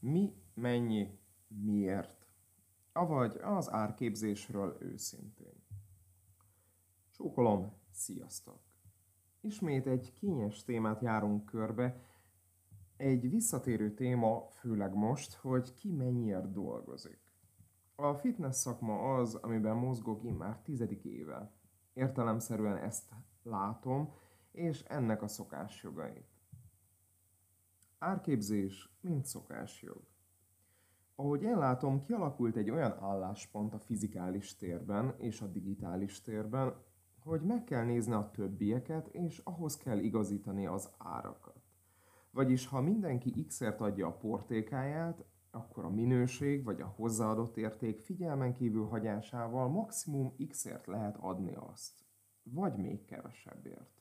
Mi, mennyi, miért? Avagy az árképzésről őszintén. Csókolom, sziasztok! Ismét egy kényes témát járunk körbe, egy visszatérő téma, főleg most, hogy ki mennyiért dolgozik. A fitness szakma az, amiben mozgok immár tizedik éve. Értelemszerűen ezt látom, és ennek a szokásjogait. Árképzés, mint szokásjog. Ahogy én látom, kialakult egy olyan álláspont a fizikális térben és a digitális térben, hogy meg kell nézni a többieket, és ahhoz kell igazítani az árakat. Vagyis ha mindenki x-ért adja a portékáját, akkor a minőség vagy a hozzáadott érték figyelmen kívül hagyásával maximum x-ért lehet adni azt, vagy még kevesebbért.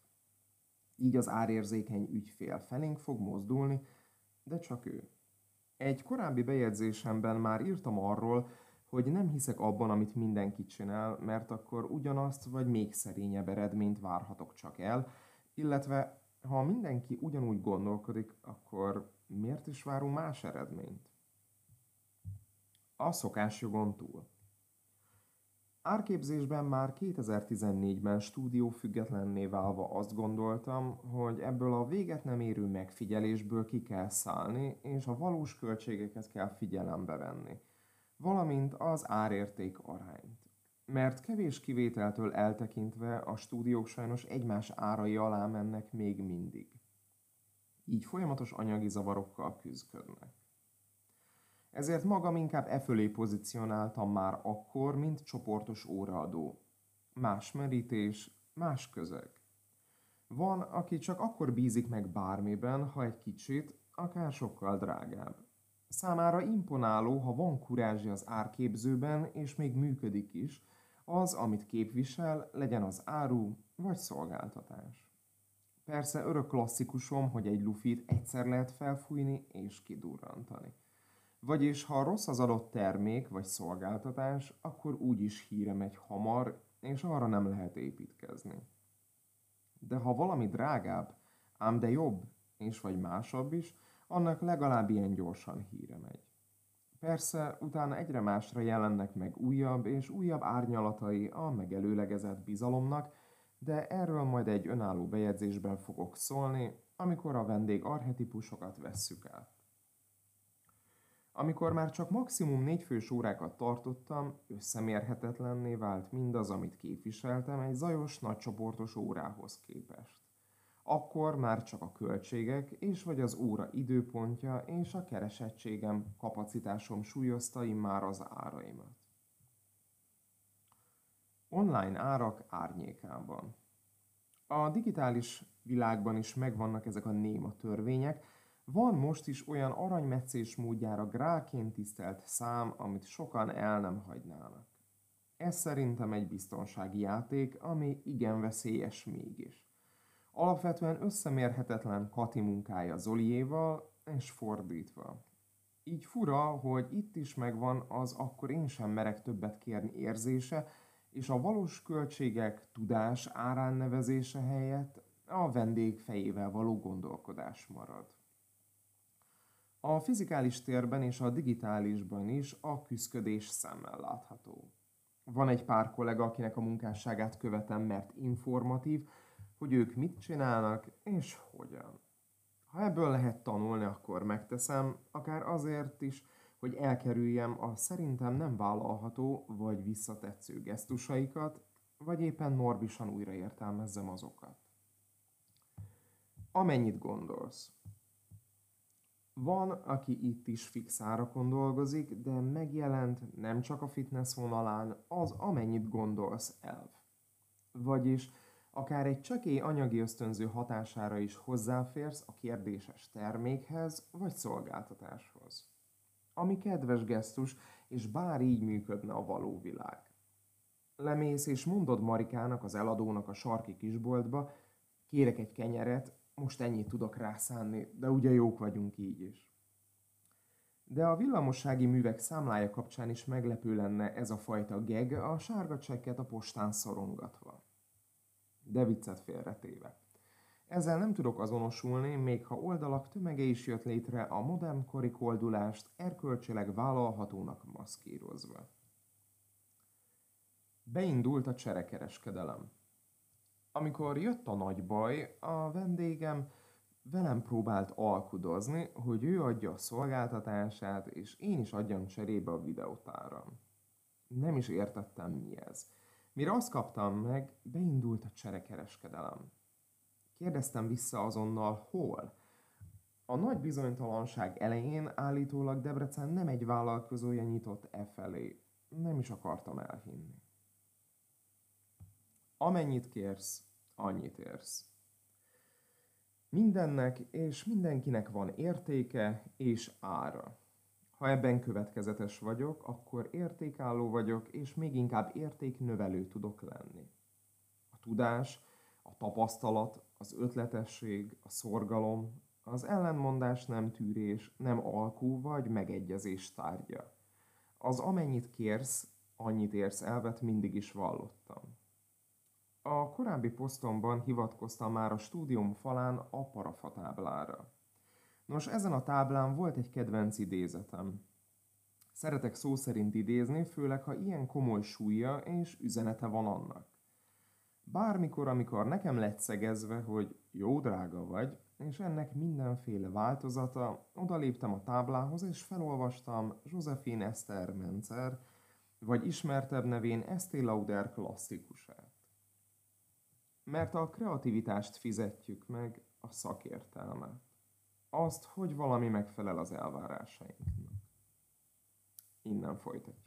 Így az árérzékeny ügyfél felénk fog mozdulni, de csak ő. Egy korábbi bejegyzésemben már írtam arról, hogy nem hiszek abban, amit mindenki csinál, mert akkor ugyanazt vagy még szerényebb eredményt várhatok csak el, illetve ha mindenki ugyanúgy gondolkodik, akkor miért is várunk más eredményt? A szokásjogon túl. Árképzésben már 2014-ben stúdió függetlenné válva azt gondoltam, hogy ebből a véget nem érő megfigyelésből ki kell szállni, és a valós költségeket kell figyelembe venni, valamint az árérték arányt. Mert kevés kivételtől eltekintve a stúdiók sajnos egymás árai alá mennek még mindig. Így folyamatos anyagi zavarokkal küzdködnek. Ezért magam inkább e fölé pozícionáltam már akkor, mint csoportos óraadó. Más merítés, más közeg. Van, aki csak akkor bízik meg bármiben, ha egy kicsit, akár sokkal drágább. Számára imponáló, ha van kurázsi az árképzőben, és még működik is, az, amit képvisel, legyen az áru vagy szolgáltatás. Persze örök klasszikusom, hogy egy lufit egyszer lehet felfújni és kidurrantani. Vagyis, ha rossz az adott termék vagy szolgáltatás, akkor úgyis híre megy hamar, és arra nem lehet építkezni. De ha valami drágább, ám de jobb, és vagy másabb is, annak legalább ilyen gyorsan híre megy. Persze, utána egyre másra jelennek meg újabb és újabb árnyalatai a megelőlegezett bizalomnak, de erről majd egy önálló bejegyzésben fogok szólni, amikor a vendég archetipusokat vesszük át. Amikor már csak maximum négyfős órákat tartottam, összemérhetetlenné vált mindaz, amit képviseltem egy zajos, nagycsoportos órához képest. Akkor már csak a költségek és vagy az óra időpontja és a keresettségem, kapacitásom súlyozta már az áraimat. Online árak árnyékában. A digitális világban is megvannak ezek a néma törvények, van most is olyan aranymetszés módjára gráként tisztelt szám, amit sokan el nem hagynának. Ez szerintem egy biztonsági játék, ami igen veszélyes mégis. Alapvetően összemérhetetlen Kati munkája Zoliéval, és fordítva. Így fura, hogy itt is megvan az akkor én sem merek többet kérni érzése, és a valós költségek tudás árán nevezése helyett a vendég fejével való gondolkodás marad. A fizikális térben és a digitálisban is a küszködés szemmel látható. Van egy pár kollega, akinek a munkásságát követem, mert informatív, hogy ők mit csinálnak és hogyan. Ha ebből lehet tanulni, akkor megteszem, akár azért is, hogy elkerüljem a szerintem nem vállalható vagy visszatetsző gesztusaikat, vagy éppen norbisan újraértelmezzem azokat. Amennyit gondolsz. Van, aki itt is fix árakon dolgozik, de megjelent nem csak a fitness vonalán az amennyit gondolsz elv. Vagyis akár egy csekély anyagi ösztönző hatására is hozzáférsz a kérdéses termékhez vagy szolgáltatáshoz. Ami kedves gesztus, és bár így működne a való világ. Lemész és mondod Marikának, az eladónak a sarki kisboltba, kérek egy kenyeret, most ennyit tudok rászánni, de ugye jók vagyunk így is. De a villamossági művek számlája kapcsán is meglepő lenne ez a fajta geg a sárga csekket a postán szorongatva. De viccet félretéve. Ezzel nem tudok azonosulni, még ha oldalak tömege is jött létre a modern kori koldulást erkölcsileg vállalhatónak maszkírozva. Beindult a cserekereskedelem. Amikor jött a nagy baj, a vendégem velem próbált alkudozni, hogy ő adja a szolgáltatását, és én is adjam cserébe a videótáram. Nem is értettem mi ez. Mire azt kaptam meg, beindult a cserekereskedelem. Kérdeztem vissza azonnal, hol? A nagy bizonytalanság elején állítólag Debrecen nem egy vállalkozója nyitott e felé. Nem is akartam elhinni. Amennyit kérsz, annyit érsz. Mindennek és mindenkinek van értéke és ára. Ha ebben következetes vagyok, akkor értékálló vagyok, és még inkább értéknövelő tudok lenni. A tudás, a tapasztalat, az ötletesség, a szorgalom, az ellenmondás nem tűrés, nem alkú vagy megegyezés tárgya. Az amennyit kérsz, annyit érsz elvet mindig is vallottam. A korábbi posztomban hivatkoztam már a stúdium falán a parafa táblára. Nos, ezen a táblán volt egy kedvenc idézetem. Szeretek szó szerint idézni, főleg ha ilyen komoly súlya és üzenete van annak. Bármikor, amikor nekem lett szegezve, hogy jó drága vagy, és ennek mindenféle változata, odaléptem a táblához, és felolvastam Josephine Esther Menzer, vagy ismertebb nevén Estée Lauder klasszikusát. Mert a kreativitást fizetjük meg, a szakértelmet. Azt, hogy valami megfelel az elvárásainknak. Innen folytatjuk.